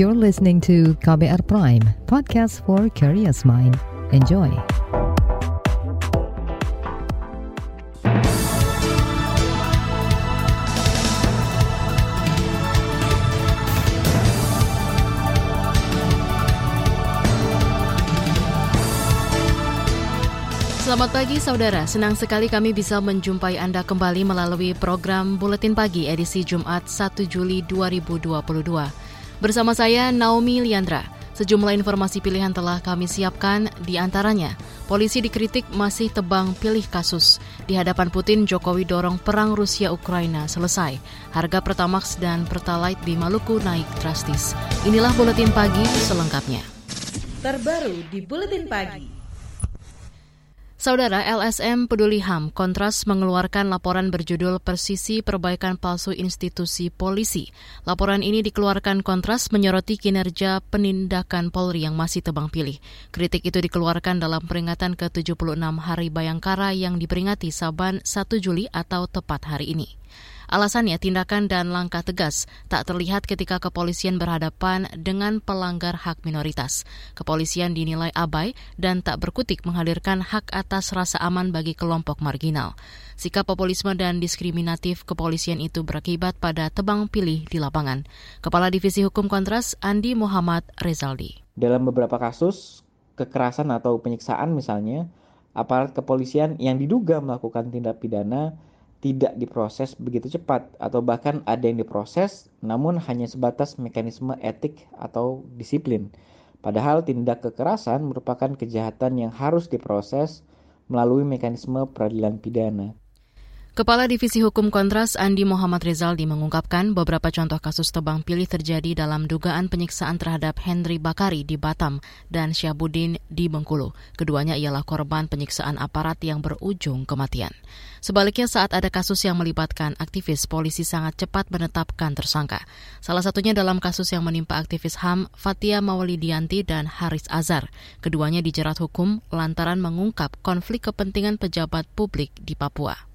You're listening to KBR Prime, podcast for curious mind. Enjoy. Selamat pagi saudara, senang sekali kami bisa menjumpai Anda kembali melalui program Buletin Pagi edisi Jumat 1 Juli 2022. Bersama saya Naomi Liandra, sejumlah informasi pilihan telah kami siapkan di antaranya. Polisi dikritik masih tebang pilih kasus. Di hadapan Putin, Jokowi dorong perang Rusia-Ukraina selesai. Harga Pertamax dan Pertalite di Maluku naik drastis. Inilah Buletin Pagi selengkapnya. Terbaru di Buletin Pagi. Saudara LSM Peduli HAM Kontras mengeluarkan laporan berjudul Persisi Perbaikan Palsu Institusi Polisi. Laporan ini dikeluarkan Kontras menyoroti kinerja penindakan Polri yang masih tebang pilih. Kritik itu dikeluarkan dalam peringatan ke-76 Hari Bayangkara yang diperingati Saban 1 Juli atau tepat hari ini. Alasannya tindakan dan langkah tegas tak terlihat ketika kepolisian berhadapan dengan pelanggar hak minoritas. Kepolisian dinilai abai dan tak berkutik menghadirkan hak atas rasa aman bagi kelompok marginal. Sikap populisme dan diskriminatif kepolisian itu berakibat pada tebang pilih di lapangan. Kepala Divisi Hukum Kontras Andi Muhammad Rezaldi. Dalam beberapa kasus kekerasan atau penyiksaan misalnya, aparat kepolisian yang diduga melakukan tindak pidana tidak diproses begitu cepat atau bahkan ada yang diproses namun hanya sebatas mekanisme etik atau disiplin. Padahal tindak kekerasan merupakan kejahatan yang harus diproses melalui mekanisme peradilan pidana. Kepala Divisi Hukum Kontras Andi Muhammad Rizaldi mengungkapkan beberapa contoh kasus tebang pilih terjadi dalam dugaan penyiksaan terhadap Henry Bakari di Batam dan Syabudin di Bengkulu. Keduanya ialah korban penyiksaan aparat yang berujung kematian. Sebaliknya saat ada kasus yang melibatkan aktivis, polisi sangat cepat menetapkan tersangka. Salah satunya dalam kasus yang menimpa aktivis HAM Fatia Mawalidianti dan Haris Azhar. Keduanya dijerat hukum lantaran mengungkap konflik kepentingan pejabat publik di Papua.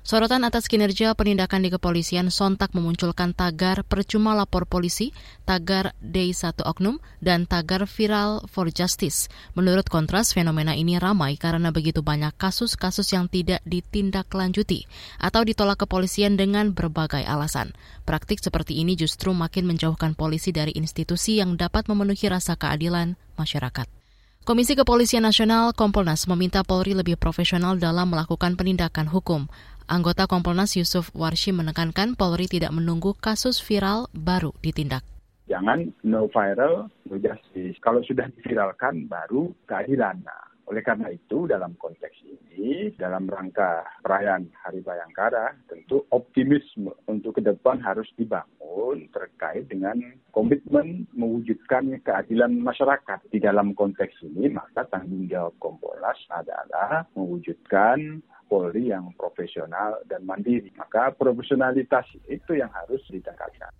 Sorotan atas kinerja penindakan di kepolisian sontak memunculkan tagar percuma lapor polisi, tagar Day 1 Oknum, dan tagar viral for justice. Menurut Kontras, fenomena ini ramai karena begitu banyak kasus-kasus yang tidak ditindaklanjuti atau ditolak kepolisian dengan berbagai alasan. Praktik seperti ini justru makin menjauhkan polisi dari institusi yang dapat memenuhi rasa keadilan masyarakat. Komisi Kepolisian Nasional Kompolnas meminta Polri lebih profesional dalam melakukan penindakan hukum. Anggota Kompolnas Yusuf Warshi menekankan Polri tidak menunggu kasus viral baru ditindak. Jangan no viral, no justice. Kalau sudah diviralkan, baru keadilan. Nah, oleh karena itu, dalam konteks ini, dalam rangka perayaan Hari Bayangkara, tentu optimisme untuk ke depan harus dibangun terkait dengan komitmen mewujudkan keadilan masyarakat. Di dalam konteks ini, maka tanggung jawab Kompolnas adalah mewujudkan Polri yang profesional dan mandiri. Maka profesionalitas itu yang harus ditingkatkan.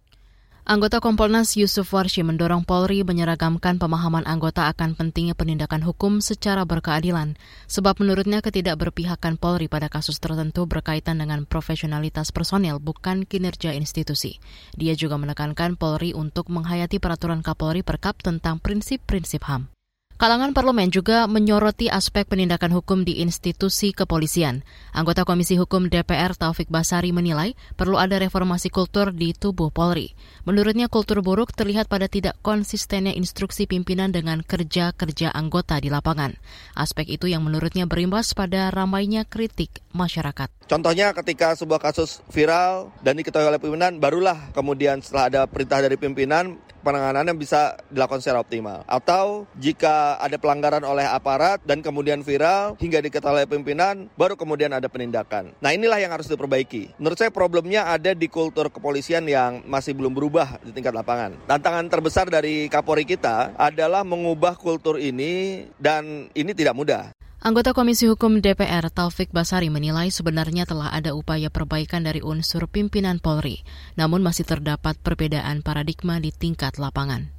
Anggota Kompolnas Yusuf Warshi mendorong Polri menyeragamkan pemahaman anggota akan pentingnya penindakan hukum secara berkeadilan, sebab menurutnya ketidakberpihakan Polri pada kasus tertentu berkaitan dengan profesionalitas personel bukan kinerja institusi. Dia juga menekankan Polri untuk menghayati peraturan Kapolri Perkap tentang prinsip-prinsip HAM. Kalangan parlemen juga menyoroti aspek penindakan hukum di institusi kepolisian. Anggota Komisi Hukum DPR Taufik Basari menilai perlu ada reformasi kultur di tubuh Polri. Menurutnya kultur buruk terlihat pada tidak konsistennya instruksi pimpinan dengan kerja-kerja anggota di lapangan. Aspek itu yang menurutnya berimbas pada ramainya kritik masyarakat. Contohnya ketika sebuah kasus viral dan diketahui oleh pimpinan, barulah kemudian setelah ada perintah dari pimpinan, penanganannya bisa dilakukan secara optimal. Atau jika ada pelanggaran oleh aparat dan kemudian viral hingga diketahui oleh pimpinan, baru kemudian ada penindakan. Nah inilah yang harus diperbaiki. Menurut saya problemnya ada di kultur kepolisian yang masih belum berubah di tingkat lapangan. Tantangan terbesar dari Kapolri kita adalah mengubah kultur ini dan ini tidak mudah. Anggota Komisi Hukum DPR Taufik Basari menilai sebenarnya telah ada upaya perbaikan dari unsur pimpinan Polri, namun masih terdapat perbedaan paradigma di tingkat lapangan.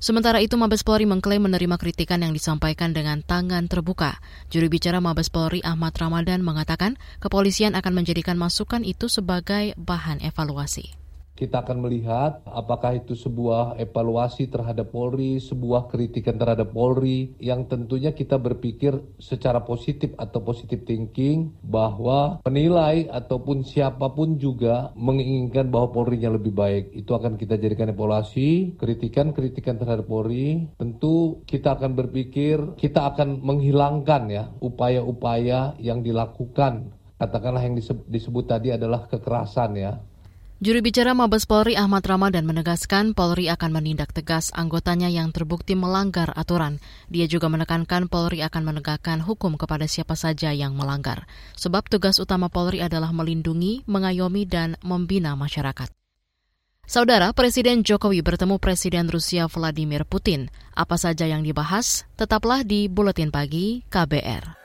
Sementara itu, Mabes Polri mengklaim menerima kritikan yang disampaikan dengan tangan terbuka. Juru bicara Mabes Polri Ahmad Ramadan mengatakan kepolisian akan menjadikan masukan itu sebagai bahan evaluasi. Kita akan melihat apakah itu sebuah evaluasi terhadap Polri, sebuah kritikan terhadap Polri yang tentunya kita berpikir secara positif atau positif thinking bahwa penilai ataupun siapa pun juga menginginkan bahwa Polri-nya lebih baik. Itu akan kita jadikan evaluasi, kritikan-kritikan terhadap Polri. Tentu kita akan berpikir kita akan menghilangkan ya upaya-upaya yang dilakukan katakanlah yang disebut tadi adalah kekerasan ya Juru bicara Mabes Polri Ahmad Ramadan menegaskan Polri akan menindak tegas anggotanya yang terbukti melanggar aturan. Dia juga menekankan Polri akan menegakkan hukum kepada siapa saja yang melanggar. Sebab tugas utama Polri adalah melindungi, mengayomi, dan membina masyarakat. Saudara Presiden Jokowi bertemu Presiden Rusia Vladimir Putin. Apa saja yang dibahas? Tetaplah di Buletin Pagi KBR.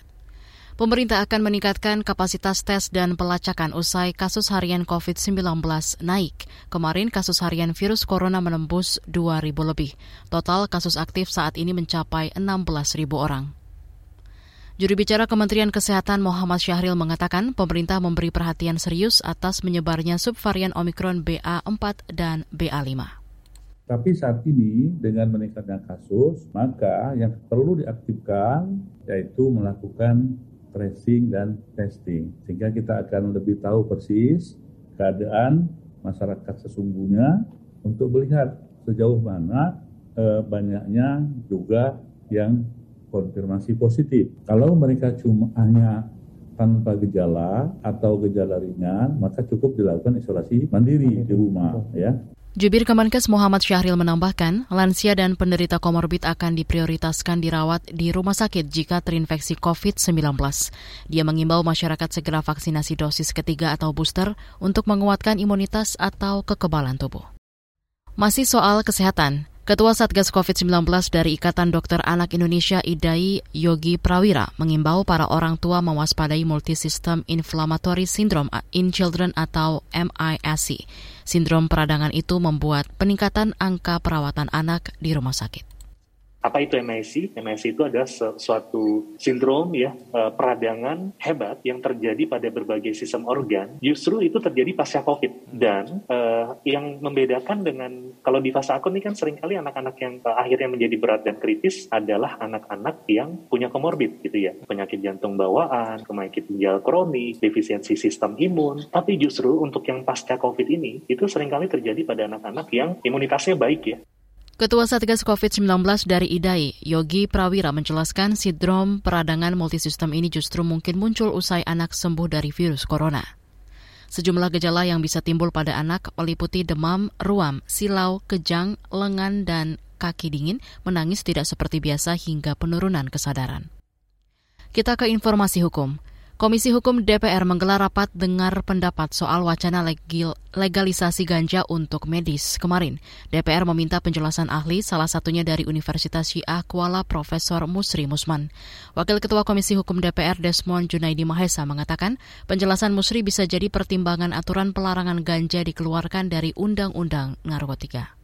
pemerintah akan meningkatkan kapasitas tes dan pelacakan usai kasus harian COVID-19 naik. Kemarin kasus harian virus corona menembus 2.000 lebih. Total kasus aktif saat ini mencapai 16.000 orang. Juru bicara Kementerian Kesehatan Muhammad Syahril mengatakan pemerintah memberi perhatian serius atas menyebarnya subvarian Omikron BA4 dan BA5. Tapi saat ini dengan meningkatnya kasus, maka yang perlu diaktifkan yaitu melakukan tracing dan testing sehingga kita akan lebih tahu persis keadaan masyarakat sesungguhnya untuk melihat sejauh mana e, banyaknya juga yang konfirmasi positif. Kalau mereka cuma hanya tanpa gejala atau gejala ringan, maka cukup dilakukan isolasi mandiri di rumah ya. Jubir Kemenkes Muhammad Syahril menambahkan, lansia dan penderita komorbid akan diprioritaskan dirawat di rumah sakit jika terinfeksi COVID-19. Dia mengimbau masyarakat segera vaksinasi dosis ketiga atau booster untuk menguatkan imunitas atau kekebalan tubuh. Masih soal kesehatan, Ketua Satgas COVID-19 dari Ikatan Dokter Anak Indonesia IDAI Yogi Prawira mengimbau para orang tua mewaspadai Multisystem Inflammatory Syndrome in Children atau MISC. Sindrom peradangan itu membuat peningkatan angka perawatan anak di rumah sakit. Apa itu MIC? MIC itu adalah suatu sindrom ya eh, peradangan hebat yang terjadi pada berbagai sistem organ. Justru itu terjadi pasca COVID dan uh, yang membedakan dengan kalau di fase akut ini kan sering kali anak-anak yang uh, akhirnya menjadi berat dan kritis adalah anak-anak yang punya komorbid gitu ya, penyakit jantung bawaan, penyakit ginjal kronis, defisiensi sistem imun. Tapi justru untuk yang pasca COVID ini itu sering kali terjadi pada anak-anak yang imunitasnya baik ya. Ketua Satgas COVID-19 dari IDAI, Yogi Prawira menjelaskan sindrom peradangan multisistem ini justru mungkin muncul usai anak sembuh dari virus corona. Sejumlah gejala yang bisa timbul pada anak meliputi demam, ruam, silau, kejang, lengan, dan kaki dingin, menangis tidak seperti biasa hingga penurunan kesadaran. Kita ke informasi hukum. Komisi Hukum DPR menggelar rapat dengar pendapat soal wacana legalisasi ganja untuk medis. Kemarin, DPR meminta penjelasan ahli, salah satunya dari Universitas Syiah Kuala Profesor Musri Musman. Wakil Ketua Komisi Hukum DPR Desmond Junaidi Mahesa mengatakan, penjelasan Musri bisa jadi pertimbangan aturan pelarangan ganja dikeluarkan dari Undang-Undang Narkotika.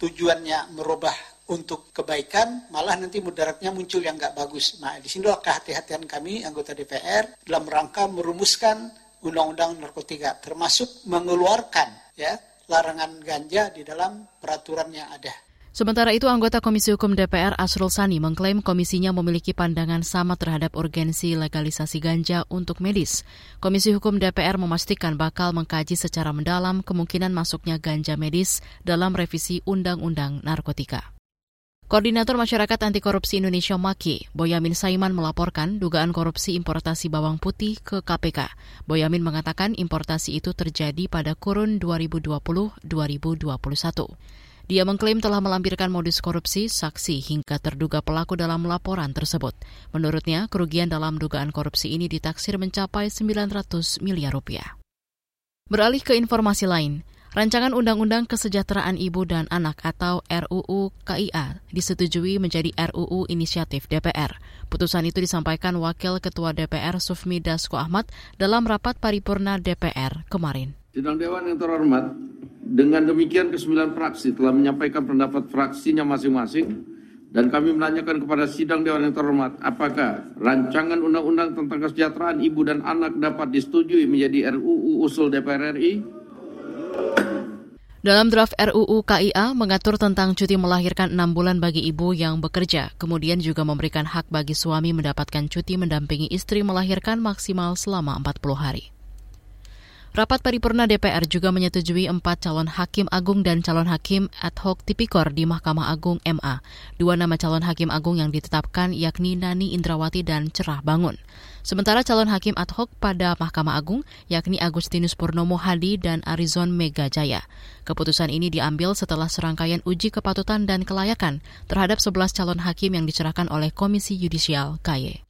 Tujuannya merubah untuk kebaikan, malah nanti mudaratnya muncul yang nggak bagus. Nah, di sinilah kehati-hatian kami, anggota DPR, dalam rangka merumuskan undang-undang narkotika, termasuk mengeluarkan ya larangan ganja di dalam peraturan yang ada. Sementara itu, anggota Komisi Hukum DPR Asrul Sani mengklaim komisinya memiliki pandangan sama terhadap urgensi legalisasi ganja untuk medis. Komisi Hukum DPR memastikan bakal mengkaji secara mendalam kemungkinan masuknya ganja medis dalam revisi Undang-Undang Narkotika. Koordinator Masyarakat Anti Korupsi Indonesia Maki, Boyamin Saiman melaporkan dugaan korupsi importasi bawang putih ke KPK. Boyamin mengatakan importasi itu terjadi pada kurun 2020-2021. Dia mengklaim telah melampirkan modus korupsi, saksi, hingga terduga pelaku dalam laporan tersebut. Menurutnya, kerugian dalam dugaan korupsi ini ditaksir mencapai 900 miliar rupiah. Beralih ke informasi lain, Rancangan Undang-Undang Kesejahteraan Ibu dan Anak atau RUU KIA disetujui menjadi RUU inisiatif DPR. Putusan itu disampaikan Wakil Ketua DPR Sufmi Dasko Ahmad dalam rapat paripurna DPR kemarin. Sidang Dewan yang terhormat, dengan demikian kesembilan fraksi telah menyampaikan pendapat fraksinya masing-masing dan kami menanyakan kepada sidang Dewan yang terhormat, apakah rancangan undang-undang tentang kesejahteraan ibu dan anak dapat disetujui menjadi RUU usul DPR RI? Dalam draft RUU KIA mengatur tentang cuti melahirkan enam bulan bagi ibu yang bekerja, kemudian juga memberikan hak bagi suami mendapatkan cuti mendampingi istri melahirkan maksimal selama 40 hari. Rapat paripurna DPR juga menyetujui empat calon hakim agung dan calon hakim ad hoc tipikor di Mahkamah Agung MA. Dua nama calon hakim agung yang ditetapkan yakni Nani Indrawati dan Cerah Bangun. Sementara calon hakim ad hoc pada Mahkamah Agung yakni Agustinus Purnomo Hadi dan Arizon Mega Jaya. Keputusan ini diambil setelah serangkaian uji kepatutan dan kelayakan terhadap 11 calon hakim yang dicerahkan oleh Komisi Yudisial KY.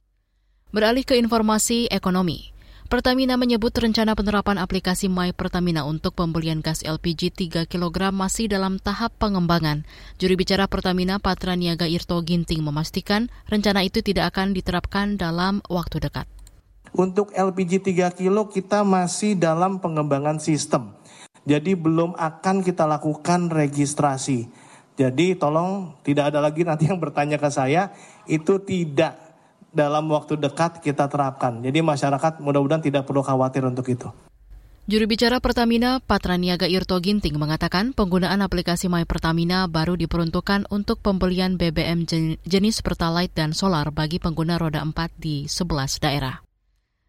Beralih ke informasi ekonomi. Pertamina menyebut rencana penerapan aplikasi My Pertamina untuk pembelian gas LPG 3 kg masih dalam tahap pengembangan. Juri bicara Pertamina Patra Niaga Irto Ginting memastikan rencana itu tidak akan diterapkan dalam waktu dekat. Untuk LPG 3 kg kita masih dalam pengembangan sistem. Jadi belum akan kita lakukan registrasi. Jadi tolong tidak ada lagi nanti yang bertanya ke saya, itu tidak dalam waktu dekat kita terapkan. Jadi masyarakat mudah-mudahan tidak perlu khawatir untuk itu. Juru bicara Pertamina, Patraniaga Irto Ginting, mengatakan penggunaan aplikasi My Pertamina baru diperuntukkan untuk pembelian BBM jenis Pertalite dan solar bagi pengguna roda 4 di 11 daerah.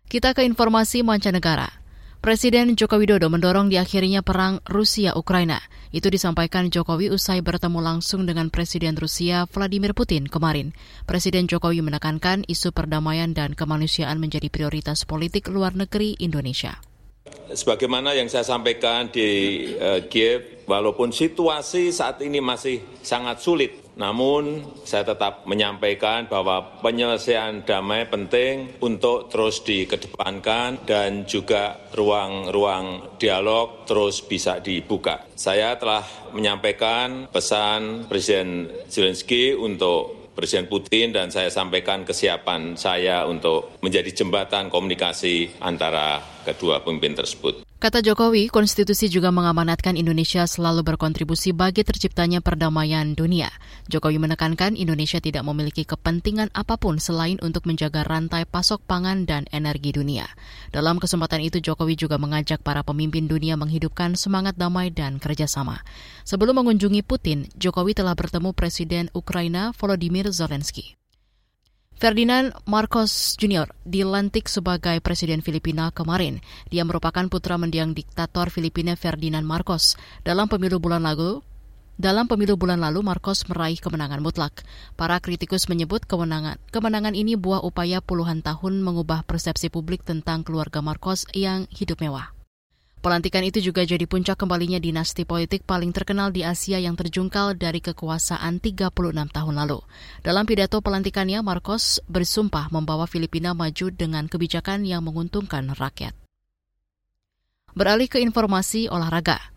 Kita ke informasi mancanegara. Presiden Joko Widodo mendorong diakhirinya perang Rusia-Ukraina. Itu disampaikan Jokowi usai bertemu langsung dengan Presiden Rusia Vladimir Putin kemarin. Presiden Jokowi menekankan isu perdamaian dan kemanusiaan menjadi prioritas politik luar negeri Indonesia. Sebagaimana yang saya sampaikan di uh, Kiev, walaupun situasi saat ini masih sangat sulit namun saya tetap menyampaikan bahwa penyelesaian damai penting untuk terus dikedepankan dan juga ruang-ruang dialog terus bisa dibuka. Saya telah menyampaikan pesan Presiden Zelensky untuk Presiden Putin dan saya sampaikan kesiapan saya untuk menjadi jembatan komunikasi antara kedua pemimpin tersebut. Kata Jokowi, konstitusi juga mengamanatkan Indonesia selalu berkontribusi bagi terciptanya perdamaian dunia. Jokowi menekankan Indonesia tidak memiliki kepentingan apa pun selain untuk menjaga rantai pasok pangan dan energi dunia. Dalam kesempatan itu, Jokowi juga mengajak para pemimpin dunia menghidupkan semangat damai dan kerjasama. Sebelum mengunjungi Putin, Jokowi telah bertemu Presiden Ukraina Volodymyr Zelensky. Ferdinand Marcos Jr. dilantik sebagai Presiden Filipina kemarin. Dia merupakan putra mendiang diktator Filipina Ferdinand Marcos. Dalam pemilu bulan lalu, dalam pemilu bulan lalu, Marcos meraih kemenangan mutlak. Para kritikus menyebut kemenangan, kemenangan ini buah upaya puluhan tahun mengubah persepsi publik tentang keluarga Marcos yang hidup mewah. Pelantikan itu juga jadi puncak kembalinya dinasti politik paling terkenal di Asia yang terjungkal dari kekuasaan 36 tahun lalu. Dalam pidato pelantikannya, Marcos bersumpah membawa Filipina maju dengan kebijakan yang menguntungkan rakyat. Beralih ke informasi olahraga.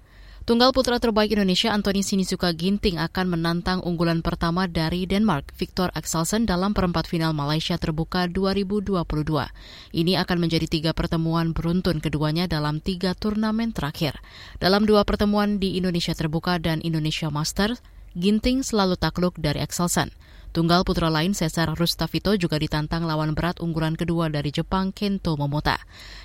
Tunggal putra terbaik Indonesia Anthony Sinisuka Ginting akan menantang unggulan pertama dari Denmark, Victor Axelsen dalam perempat final Malaysia Terbuka 2022. Ini akan menjadi tiga pertemuan beruntun keduanya dalam tiga turnamen terakhir. Dalam dua pertemuan di Indonesia Terbuka dan Indonesia Masters, Ginting selalu takluk dari Axelsen. Tunggal putra lain Cesar Rustavito juga ditantang lawan berat unggulan kedua dari Jepang Kento Momota.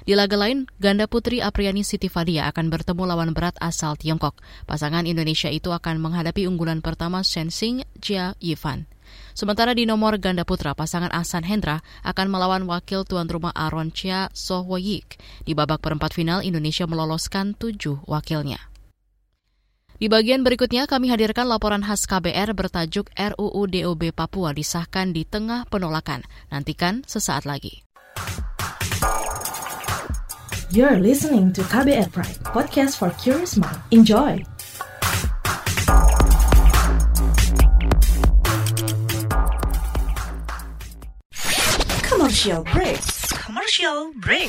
Di laga lain, ganda putri Apriani Siti Fadia akan bertemu lawan berat asal Tiongkok. Pasangan Indonesia itu akan menghadapi unggulan pertama Shenzhen Jia Yifan. Sementara di nomor ganda putra, pasangan Ahsan Hendra akan melawan wakil tuan rumah Aaron Chia Sohwoyik. Di babak perempat final, Indonesia meloloskan tujuh wakilnya. Di bagian berikutnya kami hadirkan laporan khas KBR bertajuk RUU DOB Papua disahkan di tengah penolakan. Nantikan sesaat lagi. You're listening to KBR Pride, podcast for curious mind. Enjoy! Commercial break. Commercial break.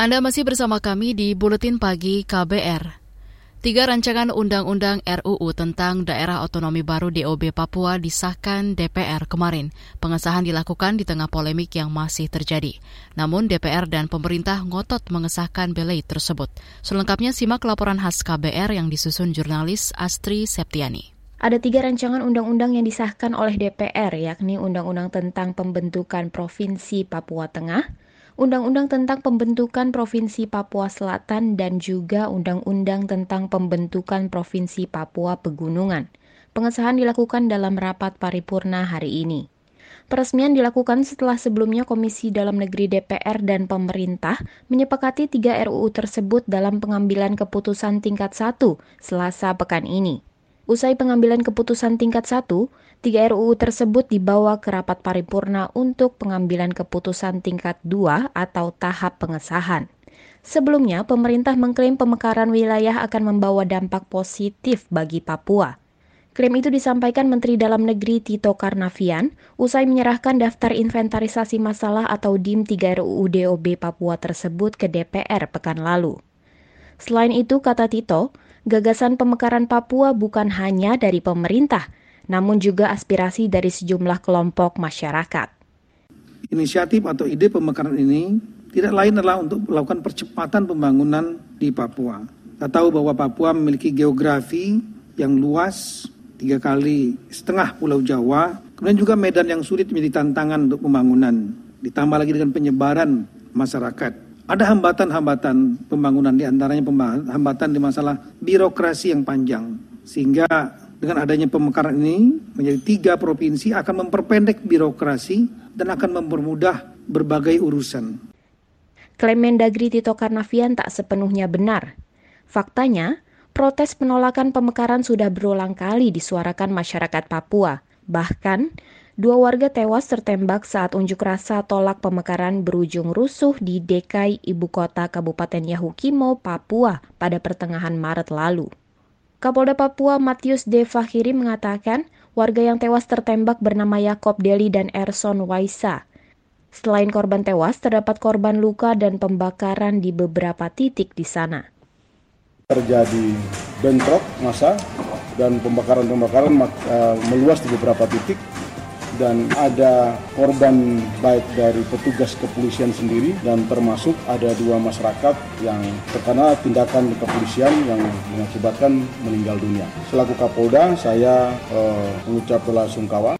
Anda masih bersama kami di Buletin Pagi KBR. Tiga rancangan undang-undang RUU tentang daerah otonomi baru DOB Papua disahkan DPR kemarin. Pengesahan dilakukan di tengah polemik yang masih terjadi. Namun DPR dan pemerintah ngotot mengesahkan belai tersebut. Selengkapnya simak laporan khas KBR yang disusun jurnalis Astri Septiani. Ada tiga rancangan undang-undang yang disahkan oleh DPR, yakni Undang-Undang tentang Pembentukan Provinsi Papua Tengah, Undang-Undang tentang Pembentukan Provinsi Papua Selatan dan juga Undang-Undang tentang Pembentukan Provinsi Papua Pegunungan. Pengesahan dilakukan dalam rapat paripurna hari ini. Peresmian dilakukan setelah sebelumnya Komisi Dalam Negeri DPR dan pemerintah menyepakati tiga RUU tersebut dalam pengambilan keputusan tingkat 1 selasa pekan ini. Usai pengambilan keputusan tingkat 1, Tiga RUU tersebut dibawa ke rapat paripurna untuk pengambilan keputusan tingkat 2 atau tahap pengesahan. Sebelumnya, pemerintah mengklaim pemekaran wilayah akan membawa dampak positif bagi Papua. Klaim itu disampaikan Menteri Dalam Negeri Tito Karnavian usai menyerahkan daftar inventarisasi masalah atau DIM 3 RUU DOB Papua tersebut ke DPR pekan lalu. Selain itu, kata Tito, gagasan pemekaran Papua bukan hanya dari pemerintah, namun juga aspirasi dari sejumlah kelompok masyarakat. Inisiatif atau ide pemekaran ini tidak lain adalah untuk melakukan percepatan pembangunan di Papua. Kita tahu bahwa Papua memiliki geografi yang luas, tiga kali setengah pulau Jawa, kemudian juga medan yang sulit menjadi tantangan untuk pembangunan. Ditambah lagi dengan penyebaran masyarakat. Ada hambatan-hambatan pembangunan di antaranya hambatan di masalah birokrasi yang panjang. Sehingga dengan adanya pemekaran ini menjadi tiga provinsi akan memperpendek birokrasi dan akan mempermudah berbagai urusan. Klaim Mendagri Tito Karnavian tak sepenuhnya benar. Faktanya, protes penolakan pemekaran sudah berulang kali disuarakan masyarakat Papua. Bahkan, dua warga tewas tertembak saat unjuk rasa tolak pemekaran berujung rusuh di Dekai, ibu kota Kabupaten Yahukimo, Papua pada pertengahan Maret lalu. Kapolda Papua Matius De Fahiri mengatakan warga yang tewas tertembak bernama Yakob Deli dan Erson Waisa. Selain korban tewas, terdapat korban luka dan pembakaran di beberapa titik di sana. Terjadi bentrok masa dan pembakaran-pembakaran uh, meluas di beberapa titik dan ada korban baik dari petugas kepolisian sendiri dan termasuk ada dua masyarakat yang terkena tindakan kepolisian yang mengakibatkan meninggal dunia. Selaku Kapolda, saya uh, mengucap bela sungkawa.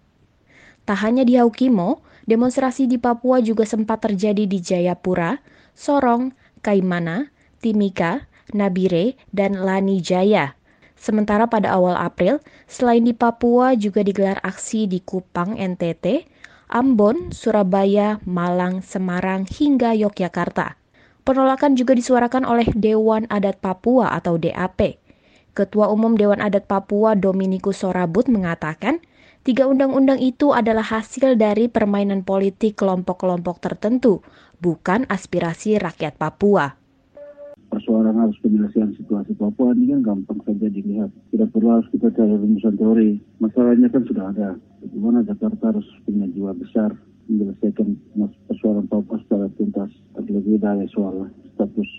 Tak hanya di Haukimo, demonstrasi di Papua juga sempat terjadi di Jayapura, Sorong, Kaimana, Timika, Nabire, dan Lani Jaya. Sementara pada awal April, selain di Papua juga digelar aksi di Kupang, NTT, Ambon, Surabaya, Malang, Semarang, hingga Yogyakarta. Penolakan juga disuarakan oleh Dewan Adat Papua atau DAP. Ketua Umum Dewan Adat Papua Dominikus Sorabut mengatakan, tiga undang-undang itu adalah hasil dari permainan politik kelompok-kelompok tertentu, bukan aspirasi rakyat Papua persoalan harus penyelesaian situasi Papua ini kan gampang saja dilihat. Tidak perlu harus kita cari rumusan teori. Masalahnya kan sudah ada. Bagaimana Jakarta harus punya jiwa besar menyelesaikan persoalan Papua secara tuntas. Terlebih dari soal status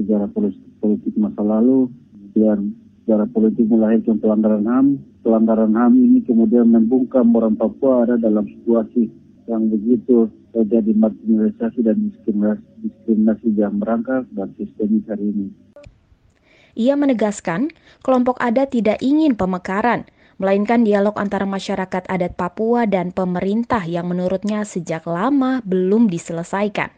sejarah politik, masa lalu, dan sejarah politik melahirkan pelanggaran HAM. Pelanggaran HAM ini kemudian membungkam orang Papua ada dalam situasi yang begitu terjadi marginalisasi dan diskriminasi, diskriminasi yang merangkak dan sistemik hari ini. Ia menegaskan, kelompok adat tidak ingin pemekaran, melainkan dialog antara masyarakat adat Papua dan pemerintah yang menurutnya sejak lama belum diselesaikan.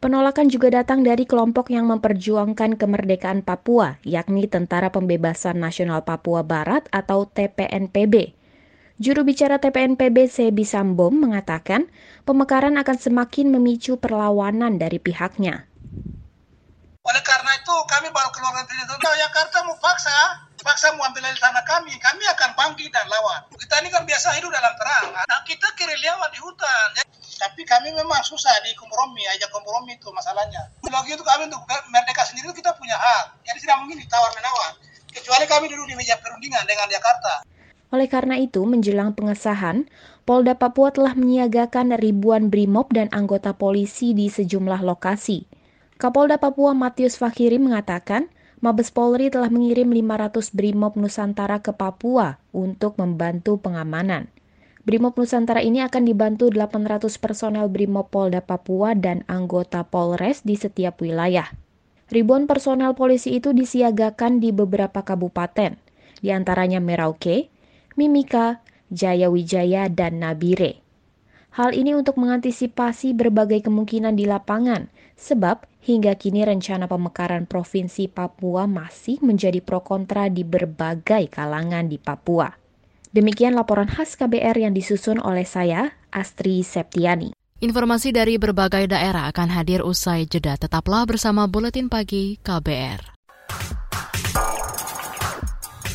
Penolakan juga datang dari kelompok yang memperjuangkan kemerdekaan Papua, yakni Tentara Pembebasan Nasional Papua Barat atau TPNPB. Juru bicara TPNPB Sebi Sambom mengatakan pemekaran akan semakin memicu perlawanan dari pihaknya. Oleh karena itu kami baru keluar dari Jakarta mau paksa, paksa mau ambil alih tanah kami, kami akan panggil dan lawan. Kita ini kan biasa hidup dalam terang. Nah kita kiriliawan di hutan. Tapi kami memang susah di kompromi, aja kompromi itu masalahnya. Lagi itu kami untuk merdeka sendiri itu kita punya hak. Jadi tidak mungkin ditawar menawar. Kecuali kami duduk di meja perundingan dengan Jakarta. Oleh karena itu, menjelang pengesahan, Polda Papua telah menyiagakan ribuan brimob dan anggota polisi di sejumlah lokasi. Kapolda Papua Matius Fakhiri mengatakan, Mabes Polri telah mengirim 500 brimob Nusantara ke Papua untuk membantu pengamanan. Brimob Nusantara ini akan dibantu 800 personel Brimob Polda Papua dan anggota Polres di setiap wilayah. Ribuan personel polisi itu disiagakan di beberapa kabupaten, di antaranya Merauke, Mimika, Jaya Wijaya, dan Nabire. Hal ini untuk mengantisipasi berbagai kemungkinan di lapangan, sebab hingga kini rencana pemekaran Provinsi Papua masih menjadi pro kontra di berbagai kalangan di Papua. Demikian laporan khas KBR yang disusun oleh saya, Astri Septiani. Informasi dari berbagai daerah akan hadir usai jeda. Tetaplah bersama Buletin Pagi KBR.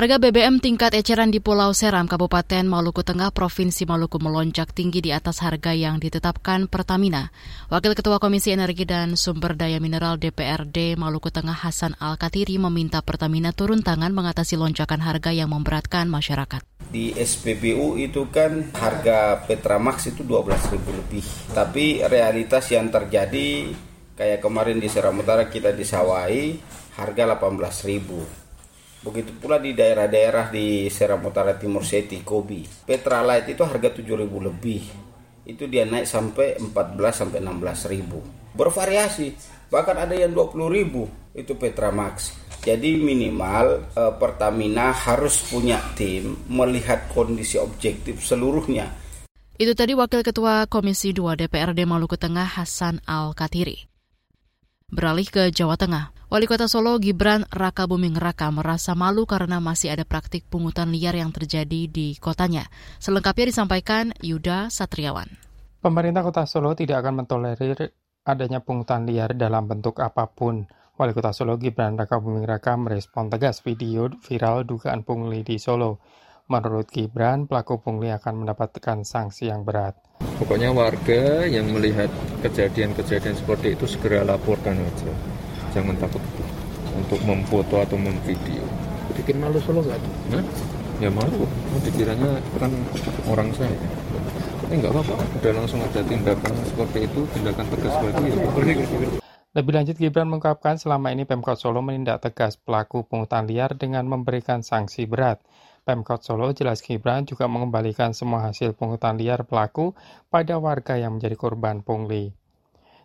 Harga BBM tingkat eceran di Pulau Seram, Kabupaten Maluku Tengah, Provinsi Maluku melonjak tinggi di atas harga yang ditetapkan Pertamina. Wakil Ketua Komisi Energi dan Sumber Daya Mineral DPRD Maluku Tengah Hasan Al-Katiri meminta Pertamina turun tangan mengatasi lonjakan harga yang memberatkan masyarakat. Di SPBU itu kan harga Petramax itu 12.000 lebih. Tapi realitas yang terjadi kayak kemarin di Seram Utara kita disawai harga 18.000 Begitu pula di daerah-daerah di Seram Utara Timur Seti, Kobi. Petralite itu harga 7.000 lebih. Itu dia naik sampai 14 sampai 16.000. Bervariasi. Bahkan ada yang 20.000 itu Petramax. Jadi minimal eh, Pertamina harus punya tim melihat kondisi objektif seluruhnya. Itu tadi Wakil Ketua Komisi 2 DPRD Maluku Tengah Hasan Al-Katiri. Beralih ke Jawa Tengah. Wali Kota Solo Gibran Raka Buming Raka merasa malu karena masih ada praktik pungutan liar yang terjadi di kotanya. Selengkapnya disampaikan Yuda Satriawan. Pemerintah Kota Solo tidak akan mentolerir adanya pungutan liar dalam bentuk apa pun. Wali Kota Solo Gibran Raka Buming Raka merespon tegas video viral dugaan pungli di Solo. Menurut Gibran, pelaku pungli akan mendapatkan sanksi yang berat. Pokoknya warga yang melihat kejadian-kejadian seperti itu segera laporkan aja jangan takut untuk memfoto atau memvideo. Bikin malu solo gak tuh? Nah, ya malu. Dikiranya kan orang saya. Eh nggak apa-apa. Udah langsung ada tindakan seperti itu tindakan tegas lagi ya. Lebih lanjut, Gibran mengungkapkan selama ini Pemkot Solo menindak tegas pelaku pungutan liar dengan memberikan sanksi berat. Pemkot Solo jelas Gibran juga mengembalikan semua hasil pungutan liar pelaku pada warga yang menjadi korban pungli.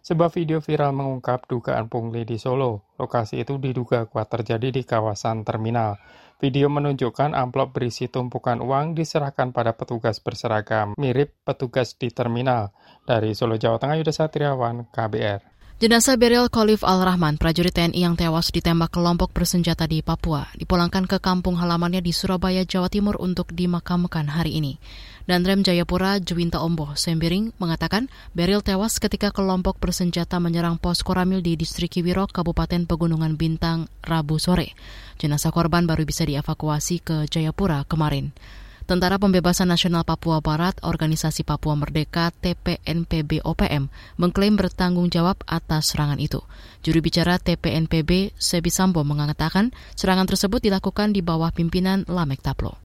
Sebuah video viral mengungkap dugaan pungli di Solo. Lokasi itu diduga kuat terjadi di kawasan terminal. Video menunjukkan amplop berisi tumpukan uang diserahkan pada petugas berseragam, mirip petugas di terminal. Dari Solo, Jawa Tengah, Yuda Satriawan, KBR. Jenazah Beril Khalif Al-Rahman, prajurit TNI yang tewas ditembak kelompok bersenjata di Papua, dipulangkan ke kampung halamannya di Surabaya, Jawa Timur untuk dimakamkan hari ini. Dan Rem Jayapura Juwinta Ombo Sembiring mengatakan Beril tewas ketika kelompok bersenjata menyerang pos Koramil di distrik Kiwirok, Kabupaten Pegunungan Bintang, Rabu sore. Jenazah korban baru bisa dievakuasi ke Jayapura kemarin. Tentara Pembebasan Nasional Papua Barat, Organisasi Papua Merdeka TPNPB OPM, mengklaim bertanggung jawab atas serangan itu. Juru bicara TPNPB, Sebi Sambo, mengatakan serangan tersebut dilakukan di bawah pimpinan Lamek Taplo.